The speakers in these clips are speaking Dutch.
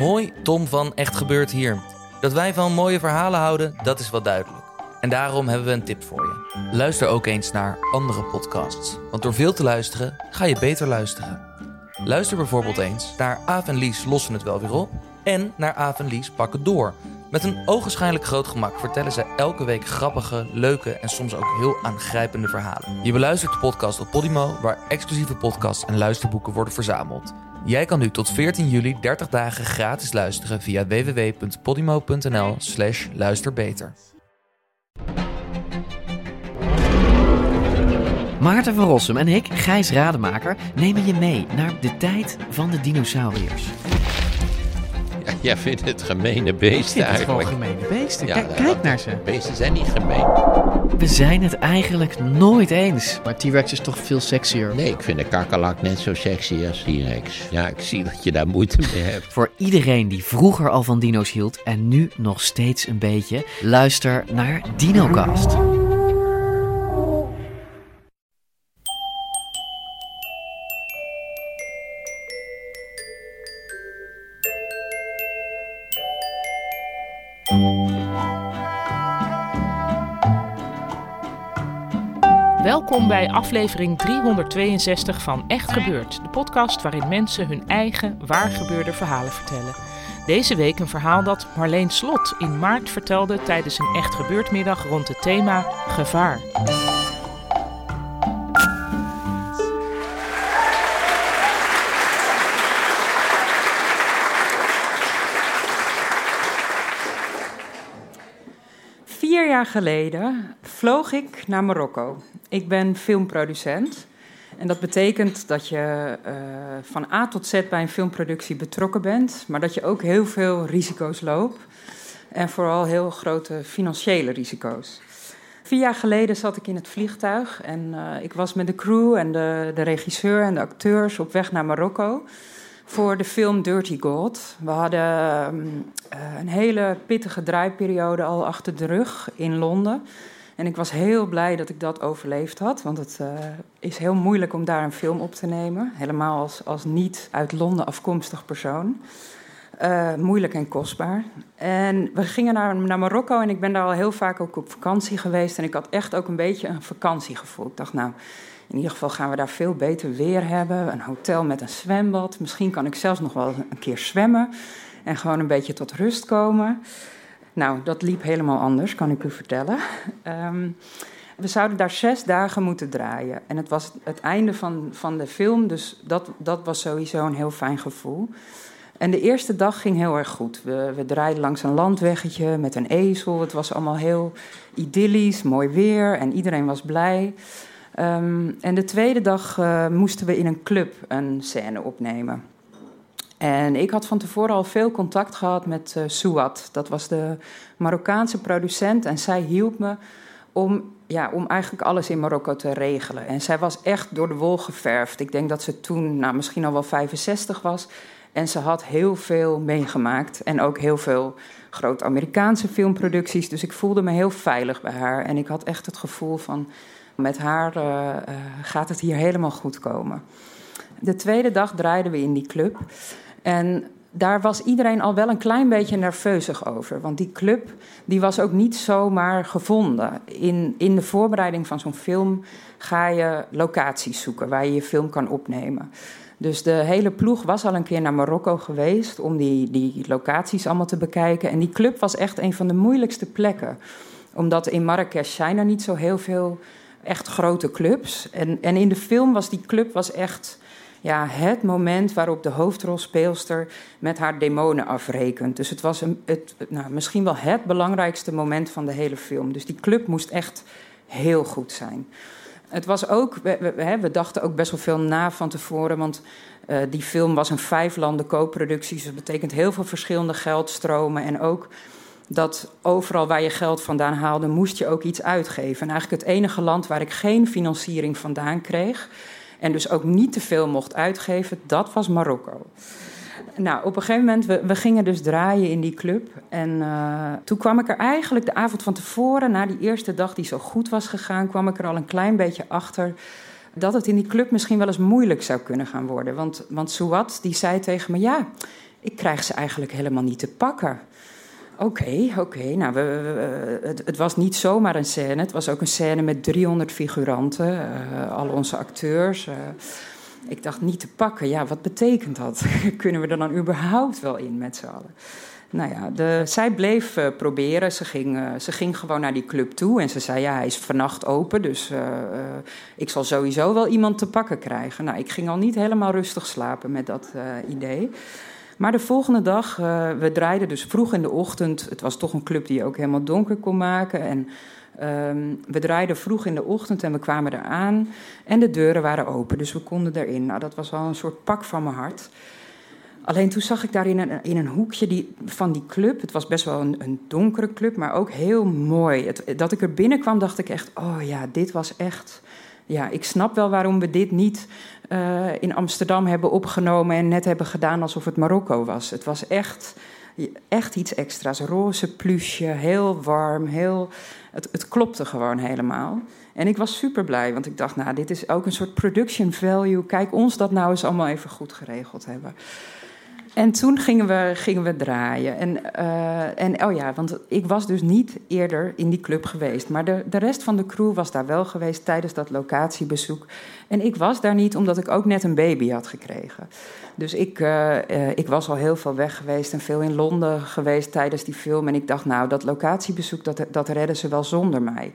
Hoi, Tom van Echt Gebeurd hier. Dat wij van mooie verhalen houden, dat is wel duidelijk. En daarom hebben we een tip voor je. Luister ook eens naar andere podcasts. Want door veel te luisteren, ga je beter luisteren. Luister bijvoorbeeld eens naar Aaf en Lies lossen het wel weer op... en naar Aaf en Lies pakken door... Met een ogenschijnlijk groot gemak vertellen ze elke week grappige, leuke en soms ook heel aangrijpende verhalen. Je beluistert de podcast op Podimo, waar exclusieve podcasts en luisterboeken worden verzameld. Jij kan nu tot 14 juli 30 dagen gratis luisteren via www.podimo.nl slash luisterbeter. Maarten van Rossum en ik, Gijs Rademaker, nemen je mee naar de tijd van de dinosauriërs. Ja, jij vindt het gemene beesten Het gewoon eigenlijk. gemene beesten. Ja, Kijk, dat- kijk naar ze. Beesten zijn niet gemeen. We zijn het eigenlijk nooit eens. Maar T-Rex is toch veel sexier. Nee, ik vind een kakkerlak net zo sexy als T-Rex. Ja, ik zie dat je daar moeite mee hebt. Voor iedereen die vroeger al van dino's hield en nu nog steeds een beetje, luister naar DinoCast. Welkom bij aflevering 362 van Echt Gebeurd, de podcast waarin mensen hun eigen waargebeurde verhalen vertellen. Deze week een verhaal dat Marleen Slot in maart vertelde tijdens een Echt Gebeurd middag rond het thema gevaar. Vier jaar geleden vloog ik naar Marokko. Ik ben filmproducent. En dat betekent dat je eh, van A tot Z bij een filmproductie betrokken bent, maar dat je ook heel veel risico's loopt. En vooral heel grote financiële risico's. Vier jaar geleden zat ik in het vliegtuig en eh, ik was met de crew en de, de regisseur en de acteurs op weg naar Marokko voor de film Dirty Gold. We hadden ehm, eh, een hele pittige draaiperiode al achter de rug in Londen. En ik was heel blij dat ik dat overleefd had, want het eh, is heel moeilijk om daar een film op te nemen. Helemaal als, als niet uit Londen afkomstig persoon. Eh, moeilijk en kostbaar. En we gingen naar, naar Marokko en ik ben daar al heel vaak ook op vakantie geweest. En ik had echt ook een beetje een vakantiegevoel. Ik dacht, nou, in ieder geval gaan we daar veel beter weer hebben. Een hotel met een zwembad. Misschien kan ik zelfs nog wel een keer zwemmen. En gewoon een beetje tot rust komen. Nou, dat liep helemaal anders, kan ik u vertellen. Ehm, we zouden daar zes dagen moeten draaien. En het was het einde van, van de film, dus dat, dat was sowieso een heel fijn gevoel. En de eerste dag ging heel erg goed. We, we draaiden langs een landweggetje met een ezel. Het was allemaal heel idyllisch, mooi weer en iedereen was blij. Ehm, en de tweede dag eh, moesten we in een club een scène opnemen. En ik had van tevoren al veel contact gehad met uh. Dat was de Marokkaanse producent. En zij hielp me om, ja, om eigenlijk alles in Marokko te regelen. En zij was echt door de wol geverfd. Ik denk dat ze toen nou, misschien al wel 65 was. En ze had heel veel meegemaakt. En ook heel veel grote Amerikaanse filmproducties. Dus ik voelde me heel veilig bij haar. En ik had echt het gevoel van... met haar uh, uh, gaat het hier helemaal goed komen. De tweede dag draaiden we in die club. En daar was iedereen al wel een klein beetje nerveusig over. Want die club die was ook niet zomaar gevonden. In, in de voorbereiding van zo'n film ga je locaties zoeken waar je je film kan opnemen. Dus de hele ploeg was al een keer naar Marokko geweest om die, die locaties allemaal te bekijken. En die club was echt een van de moeilijkste plekken. Omdat in Marrakesh zijn er niet zo heel veel echt grote clubs. En, en in de film was die club was echt ja, het moment waarop de hoofdrolspeelster met haar demonen afrekent. Dus het was een, het, nou, misschien wel het belangrijkste moment van de hele film. Dus die club moest echt heel goed zijn. Het was ook, we, we, dachten ook best wel veel na van tevoren, want uh, die film was een vijf landen co-productie. Dus dat betekent heel veel verschillende geldstromen. En ook dat overal waar je geld vandaan haalde, moest je ook iets uitgeven. En eigenlijk het enige land waar ik geen financiering vandaan kreeg, en dus ook niet te veel mocht uitgeven, dat was Marokko. Nou, op een gegeven moment, we, we gingen dus draaien in die club. En uh, toen kwam ik er eigenlijk de avond van tevoren, na die eerste dag die zo goed was gegaan, kwam ik er al een klein beetje achter dat het in die club misschien wel eens moeilijk zou kunnen gaan worden. Want, want Suat, die zei tegen me, ja, ik krijg ze eigenlijk helemaal niet te pakken. Oké, oké. Nou, we, het, het, was niet zomaar een scène. Het was ook een scène met 300 figuranten, uh, al onze acteurs. Uh, ik dacht niet te pakken. Ja, wat betekent dat? Kunnen we er dan überhaupt wel in met z'n allen? Nou ja, de, zij bleef uh, proberen. Ze ging, ze ging gewoon naar die club toe en ze zei: Ja, hij is vannacht open, dus ik zal sowieso wel iemand te pakken krijgen. Nou, ik ging al niet helemaal rustig slapen met dat idee. Maar de volgende dag, we draaiden dus vroeg in de ochtend. Het was toch een club die je ook helemaal donker kon maken. En um, we draaiden vroeg in de ochtend en we kwamen eraan. En de deuren waren open, dus we konden erin. Nou, dat was wel een soort pak van mijn hart. Alleen toen zag ik daar in een, in een hoekje die, van die club. Het was best wel een, een donkere club, maar ook heel mooi. Het, dat ik er binnenkwam, dacht ik echt: oh ja, dit was echt. Ja, ik snap wel waarom we dit niet uh, in Amsterdam hebben opgenomen en net hebben gedaan alsof het Marokko was. Het was echt, echt iets extra's. Roze plusje, heel warm, heel. Het, het klopte gewoon helemaal. En ik was super blij, want ik dacht, nou, dit is ook een soort production value. Kijk ons dat nou eens allemaal even goed geregeld hebben. En toen gingen we, gingen we draaien. En, uh, en oh ja, want ik was dus niet eerder in die club geweest. Maar de, de rest van de crew was daar wel geweest tijdens dat locatiebezoek. En ik was daar niet omdat ik ook net een baby had gekregen. Dus ik, uh, uh, ik was al heel veel weg geweest en veel in Londen geweest tijdens die film. En ik dacht, nou, dat locatiebezoek, dat, dat redden ze wel zonder mij.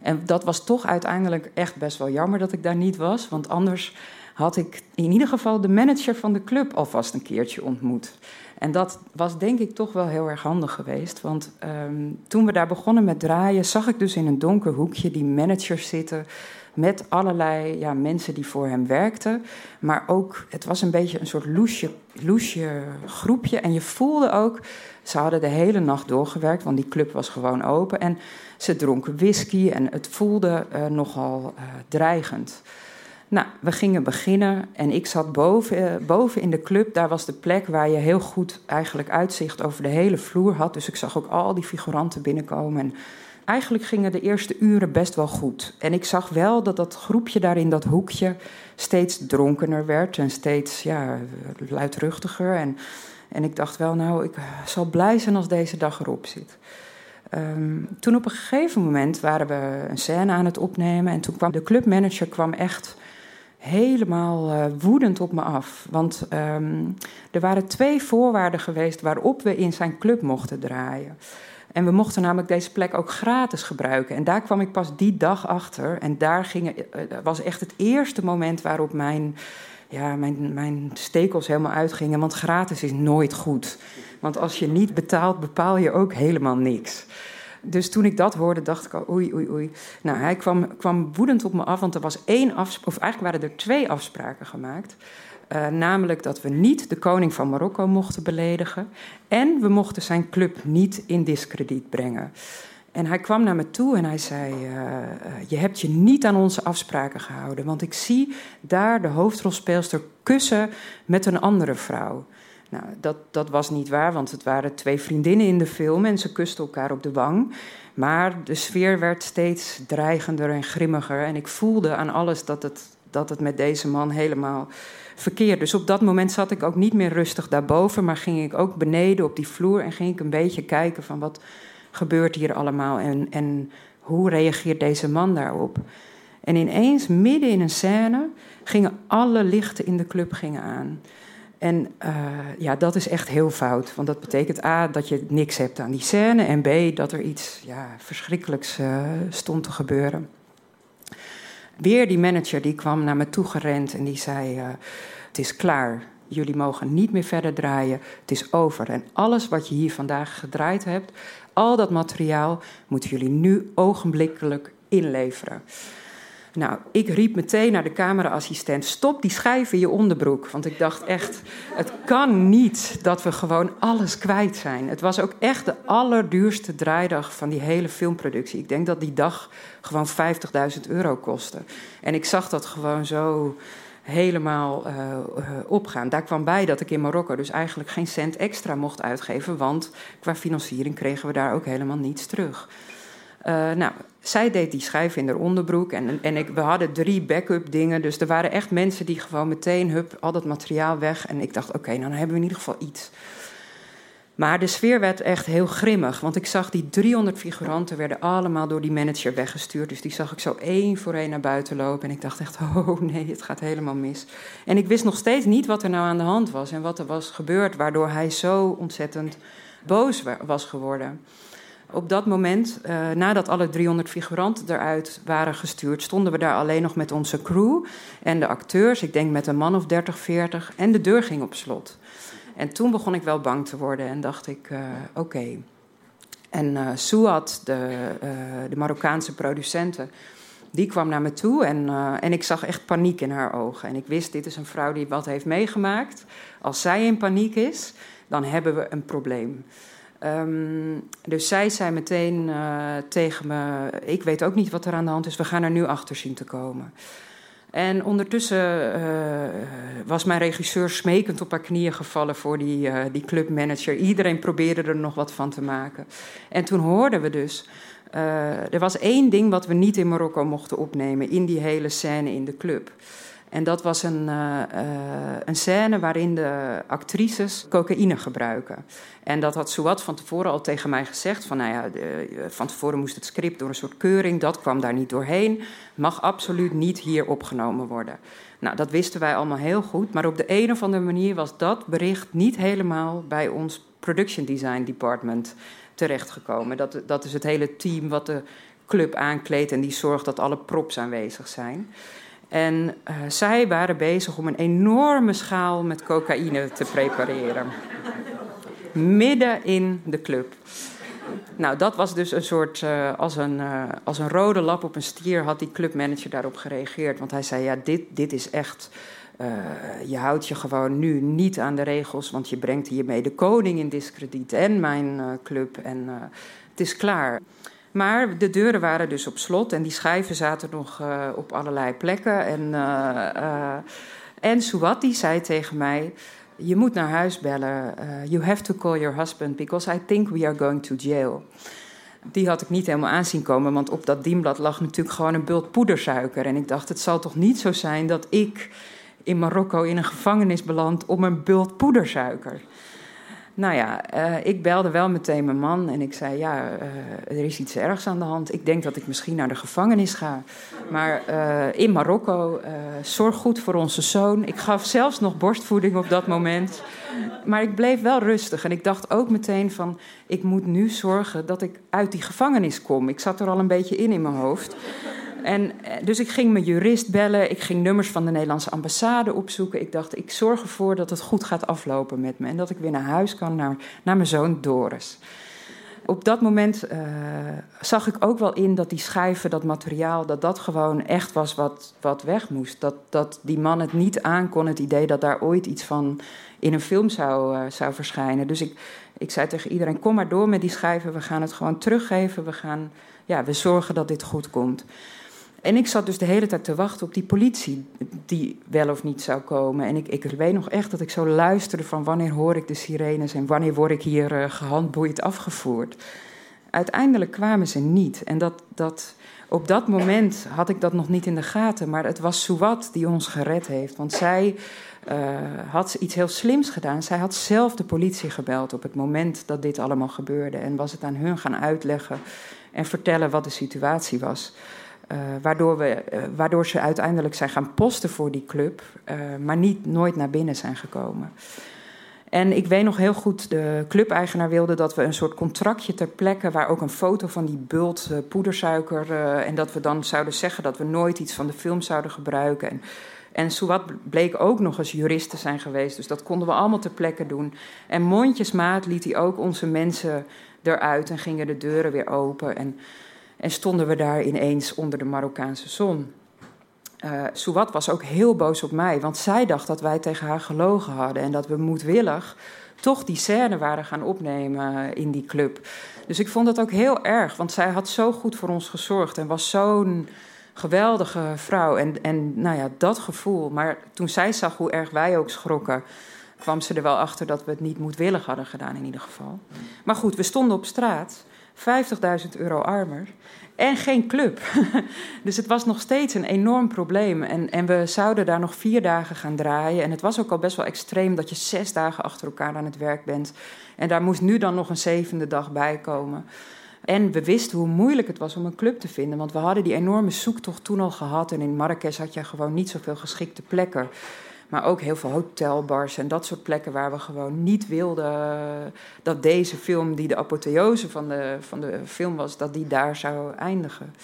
En dat was toch uiteindelijk echt best wel jammer dat ik daar niet was. Want anders had ik in ieder geval de manager van de club alvast een keertje ontmoet. En dat was denk ik toch wel heel erg handig geweest. Want um, toen we daar begonnen met draaien, zag ik dus in een donker hoekje die managers zitten. Met allerlei ja, mensen die voor hem werkten. Maar ook, het was een beetje een soort loesje, loesje groepje. En je voelde ook, ze hadden de hele nacht doorgewerkt, want die club was gewoon open. En ze dronken whisky en het voelde uh, nogal uh, dreigend. Nou, we gingen beginnen en ik zat boven, eh, boven in de club. Daar was de plek waar je heel goed eigenlijk uitzicht over de hele vloer had. Dus ik zag ook al die figuranten binnenkomen. En eigenlijk gingen de eerste uren best wel goed. En ik zag wel dat dat groepje daar in dat hoekje steeds dronkener werd en steeds ja, luidruchtiger. En, en ik dacht wel, nou, ik zal blij zijn als deze dag erop zit. Um, toen op een gegeven moment waren we een scène aan het opnemen en toen kwam de clubmanager kwam echt helemaal uh, woedend op me af. Want um, er waren twee voorwaarden geweest waarop we in zijn club mochten draaien. En we mochten namelijk deze plek ook gratis gebruiken. En daar kwam ik pas die dag achter. En daar ging, uh, was echt het eerste moment waarop mijn, ja, mijn, mijn stekels helemaal uitgingen. Want gratis is nooit goed. Want als je niet betaalt, bepaal je ook helemaal niks dus toen ik dat hoorde, dacht ik al, oei, oei, oei. Nou, hij kwam, kwam woedend op me af, want er was één afspraak, of eigenlijk waren er twee afspraken gemaakt. Uh, namelijk dat we niet de koning van Marokko mochten beledigen. En we mochten zijn club niet in discrediet brengen. En hij kwam naar me toe en hij zei: uh, Je hebt je niet aan onze afspraken gehouden. Want ik zie daar de hoofdrolspeelster kussen met een andere vrouw. Nou, dat, dat was niet waar, want het waren twee vriendinnen in de film en ze kusten elkaar op de wang. Maar de sfeer werd steeds dreigender en grimmiger. En ik voelde aan alles dat het, dat het met deze man helemaal verkeerd. Dus op dat moment zat ik ook niet meer rustig daarboven, maar ging ik ook beneden op die vloer en ging ik een beetje kijken van wat gebeurt hier allemaal en, en hoe reageert deze man daarop. En ineens, midden in een scène, gingen alle lichten in de club gingen aan. En uh, ja, dat is echt heel fout. Want dat betekent A, dat je niks hebt aan die scène. En B, dat er iets ja, verschrikkelijks uh, stond te gebeuren. Weer die manager die kwam naar me toe gerend en die zei... Uh, het is klaar, jullie mogen niet meer verder draaien. Het is over. En alles wat je hier vandaag gedraaid hebt... al dat materiaal moeten jullie nu ogenblikkelijk inleveren. Nou, ik riep meteen naar de cameraassistent: stop die schijf in je onderbroek. Want ik dacht echt, het kan niet dat we gewoon alles kwijt zijn. Het was ook echt de allerduurste draaidag van die hele filmproductie. Ik denk dat die dag gewoon 50.000 euro kostte. En ik zag dat gewoon zo helemaal uh, opgaan. Daar kwam bij dat ik in Marokko dus eigenlijk geen cent extra mocht uitgeven, want qua financiering kregen we daar ook helemaal niets terug. Uh, nou, zij deed die schijf in haar onderbroek. En, en ik, we hadden drie backup dingen. Dus er waren echt mensen die gewoon meteen, hup, al dat materiaal weg. En ik dacht, oké, nou dan hebben we in ieder geval iets. Maar de sfeer werd echt heel grimmig. Want ik zag die 300 figuranten werden allemaal door die manager weggestuurd. Dus die zag ik zo één voor één naar buiten lopen. En ik dacht echt, oh nee, het gaat helemaal mis. En ik wist nog steeds niet wat er nou aan de hand was. En wat er was gebeurd, waardoor hij zo ontzettend boos was geworden. Op dat moment, uh, nadat alle 300 figuranten eruit waren gestuurd, stonden we daar alleen nog met onze crew en de acteurs. Ik denk met een man of 30, 40. En de deur ging op slot. En toen begon ik wel bang te worden en dacht ik: uh, oké. En uh, Suat, de, de Marokkaanse producenten, die kwam naar me toe en, en ik zag echt paniek in haar ogen. En ik wist: dit is een vrouw die wat heeft meegemaakt. Als zij in paniek is, dan hebben we een probleem. Um, dus zij zei meteen uh, tegen me: Ik weet ook niet wat er aan de hand is, we gaan er nu achter zien te komen. En ondertussen uh, was mijn regisseur smekend op haar knieën gevallen voor die, uh, die clubmanager. Iedereen probeerde er nog wat van te maken. En toen hoorden we dus. er was één ding wat we niet in Marokko mochten opnemen in die hele scène in de club. En dat was een, uh, een scène waarin de actrices cocaïne gebruiken. En dat had Suat van tevoren al tegen mij gezegd. Van, nou ja, de, van tevoren moest het script door een soort keuring. Dat kwam daar niet doorheen. Mag absoluut niet hier opgenomen worden. Nou, dat wisten wij allemaal heel goed. Maar op de een of andere manier was dat bericht niet helemaal bij ons production design department terechtgekomen. Dat, dat is het hele team wat de club aankleedt en die zorgt dat alle props aanwezig zijn. En uh, zij waren bezig om een enorme schaal met cocaïne te prepareren. Midden in de club. Nou, dat was dus een soort, uh, als, een, uh, als een rode lap op een stier had die clubmanager daarop gereageerd. Want hij zei, ja, dit, dit is echt, je houdt je gewoon nu niet aan de regels, want je brengt hiermee de koning in discrediet en mijn club en het is klaar. Maar de deuren waren dus op slot en die schijven zaten nog uh, op allerlei plekken. En, uh, en Suwati zei tegen mij: Je moet naar huis bellen. you have to call your husband because I think we are going to jail. Die had ik niet helemaal aanzien komen, want op dat dienblad lag natuurlijk gewoon een bult poedersuiker. En ik dacht: Het zal toch niet zo zijn dat ik in Marokko in een gevangenis beland om een bult poedersuiker. Nou ja, uh, ik belde wel meteen mijn man en ik zei: Ja, uh, er is iets ergs aan de hand. Ik denk dat ik misschien naar de gevangenis ga. Maar uh, in Marokko, zorg goed voor onze zoon. Ik gaf zelfs nog borstvoeding op dat moment. Maar ik bleef wel rustig en ik dacht ook meteen: van, Ik moet nu zorgen dat ik uit die gevangenis kom. Ik zat er al een beetje in in mijn hoofd. En, eh, dus ik ging mijn jurist bellen, ik ging nummers van de Nederlandse ambassade opzoeken. Ik dacht, ik zorg ervoor dat het goed gaat aflopen met me en dat ik weer naar huis kan, naar, naar mijn zoon Doris. Op dat moment uh, zag ik ook wel in dat die schijven, dat materiaal, dat dat gewoon echt was wat, wat weg moest. Dat, dat die man het niet aankon, het idee dat daar ooit iets van in een film zou, uh, zou verschijnen. Dus ik, ik zei tegen iedereen: kom maar door met die schijven, we gaan het gewoon teruggeven. We, gaan, ja, we zorgen dat dit goed komt. En ik zat dus de hele tijd te wachten op die politie die wel of niet zou komen. En ik, ik weet nog echt dat ik zo luisterde van wanneer hoor ik de sirenes en wanneer word ik hier uh, gehandboeid afgevoerd. Uiteindelijk kwamen ze niet. En dat, dat, op dat moment had ik dat nog niet in de gaten. Maar het was Suwat die ons gered heeft. Want zij uh, had iets heel slims gedaan. Zij had zelf de politie gebeld op het moment dat dit allemaal gebeurde. En was het aan hun gaan uitleggen en vertellen wat de situatie was. Uh, waardoor, we, uh, waardoor ze uiteindelijk zijn gaan posten voor die club, uh, maar niet, nooit naar binnen zijn gekomen. En ik weet nog heel goed, de clubeigenaar wilde dat we een soort contractje ter plekke, waar ook een foto van die bult poedersuiker, en dat we dan zouden zeggen dat we nooit iets van de film zouden gebruiken. En, en Souad bleek ook nog eens jurist te zijn geweest, dus dat konden we allemaal ter plekke doen. En mondjesmaat liet hij ook onze mensen eruit en gingen de deuren weer open. En, en stonden we daar ineens onder de Marokkaanse zon. Uh, Souad was ook heel boos op mij, want zij dacht dat wij tegen haar gelogen hadden en dat we moedwillig toch die scène waren gaan opnemen in die club. Dus ik vond dat ook heel erg, want zij had zo goed voor ons gezorgd en was zo'n geweldige vrouw. En, en nou ja, dat gevoel. Maar toen zij zag hoe erg wij ook schrokken, kwam ze er wel achter dat we het niet moedwillig hadden gedaan in ieder geval. Maar goed, we stonden op straat 50.000 euro armer. En geen club. dus het was nog steeds een enorm probleem. En, en we zouden daar nog vier dagen gaan draaien. En het was ook al best wel extreem dat je zes dagen achter elkaar aan het werk bent. En daar moest nu dan nog een zevende dag bij komen. En we wisten hoe moeilijk het was om een club te vinden. Want we hadden die enorme zoektocht toen al gehad. En in Marrakesh had je gewoon niet zoveel geschikte plekken. Maar ook heel veel hotelbars en dat soort plekken waar we gewoon niet wilden dat deze film, die de apotheose van de, van de film was, dat die daar zou eindigen.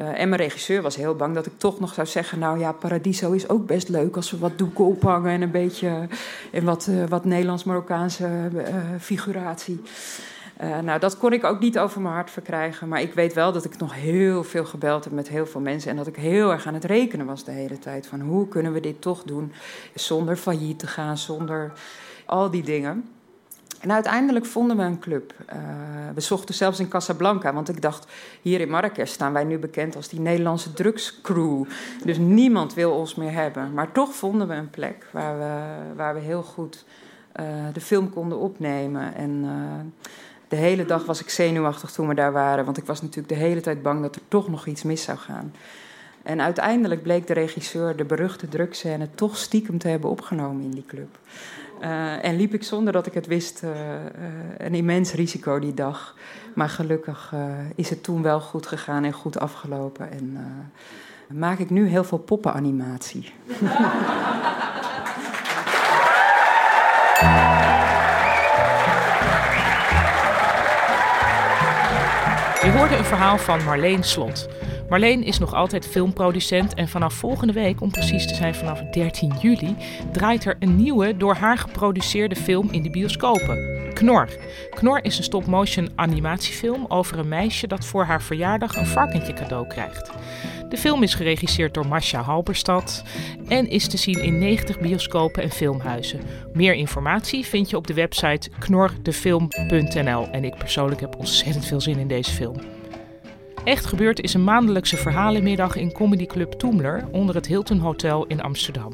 Uh, en mijn regisseur was heel bang dat ik toch nog zou zeggen: Nou ja, Paradiso is ook best leuk als we wat doeken ophangen en een beetje. en wat, uh, wat Nederlands-Marokkaanse uh, figuratie. Uh, nou, dat kon ik ook niet over mijn hart verkrijgen. Maar ik weet wel dat ik nog heel veel gebeld heb met heel veel mensen. En dat ik heel erg aan het rekenen was de hele tijd. Van hoe kunnen we dit toch doen zonder failliet te gaan, zonder al die dingen. En uiteindelijk vonden we een club. Uh, we zochten zelfs in Casablanca, want ik dacht, hier in Marrakesh staan wij nu bekend als die Nederlandse drugscrew. Dus niemand wil ons meer hebben. Maar toch vonden we een plek waar we, waar we heel goed uh, de film konden opnemen. En de hele dag was ik zenuwachtig toen we daar waren, want ik was natuurlijk de hele tijd bang dat er toch nog iets mis zou gaan. En uiteindelijk bleek de regisseur de beruchte drugscène toch stiekem te hebben opgenomen in die club. Uh, en liep ik zonder dat ik het wist uh, uh, een immens risico die dag. Maar gelukkig is het toen wel goed gegaan en goed afgelopen. En maak ik nu heel veel poppenanimatie. hoorde een verhaal van Marleen Slot. Marleen is nog altijd filmproducent en vanaf volgende week, om precies te zijn vanaf 13 juli, draait er een nieuwe door haar geproduceerde film in de bioscopen. Knor. Knor is een stop-motion animatiefilm over een meisje dat voor haar verjaardag een varkentje cadeau krijgt. De film is geregisseerd door Masha Halberstad en is te zien in 90 bioscopen en filmhuizen. Meer informatie vind je op de website knordefilm.nl en ik persoonlijk heb ontzettend veel zin in deze film. Echt gebeurd is een maandelijkse verhalenmiddag in Comedy Club Toemler onder het Hilton Hotel in Amsterdam.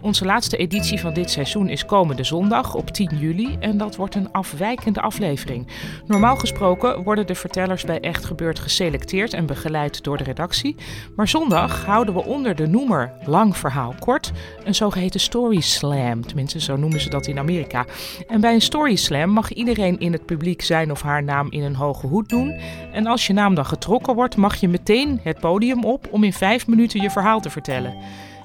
Onze laatste editie van dit seizoen is komende zondag op 10 juli en dat wordt een afwijkende aflevering. Normaal gesproken worden de vertellers bij Echt Gebeurd geselecteerd en begeleid door de redactie. Maar zondag houden we onder de noemer Lang Verhaal Kort een zogeheten Story Slam. Tenminste, zo noemen ze dat in Amerika. En bij een Story Slam mag iedereen in het publiek zijn of haar naam in een hoge hoed doen. En als je naam dan getrokken wordt, mag je meteen het podium op om in vijf minuten je verhaal te vertellen.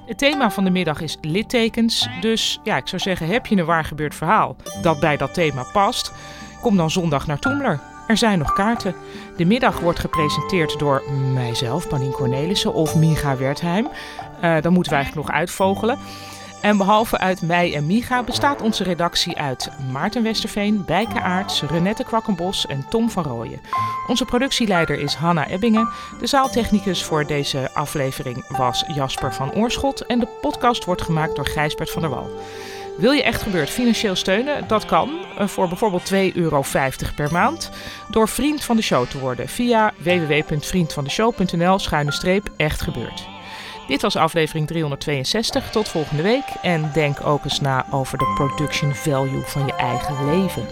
Het thema van de middag is littekens. Dus ja, ik zou zeggen, heb je een waar gebeurd verhaal dat bij dat thema past? Kom dan zondag naar Toemler. Er zijn nog kaarten. De middag wordt gepresenteerd door mijzelf, Panien Cornelissen of Miga Wertheim. Uh, dan moeten we eigenlijk nog uitvogelen. En behalve uit mij en Miga bestaat onze redactie uit Maarten Westerveen, Bijke Aarts, Renette Kwakkenbos en Tom van Rooyen. Onze productieleider is Hanna Ebbingen. De zaaltechnicus voor deze aflevering was Jasper van Oorschot. En de podcast wordt gemaakt door Gijsbert van der Wal. Wil je echt gebeurd financieel steunen? Dat kan eh, voor bijvoorbeeld 2,50 euro per maand door vriend van de show te worden via www.vriendvandeshow.nl schuine streep echt. Dit was aflevering 362. Tot volgende week. En denk ook eens na over de production value van je eigen leven.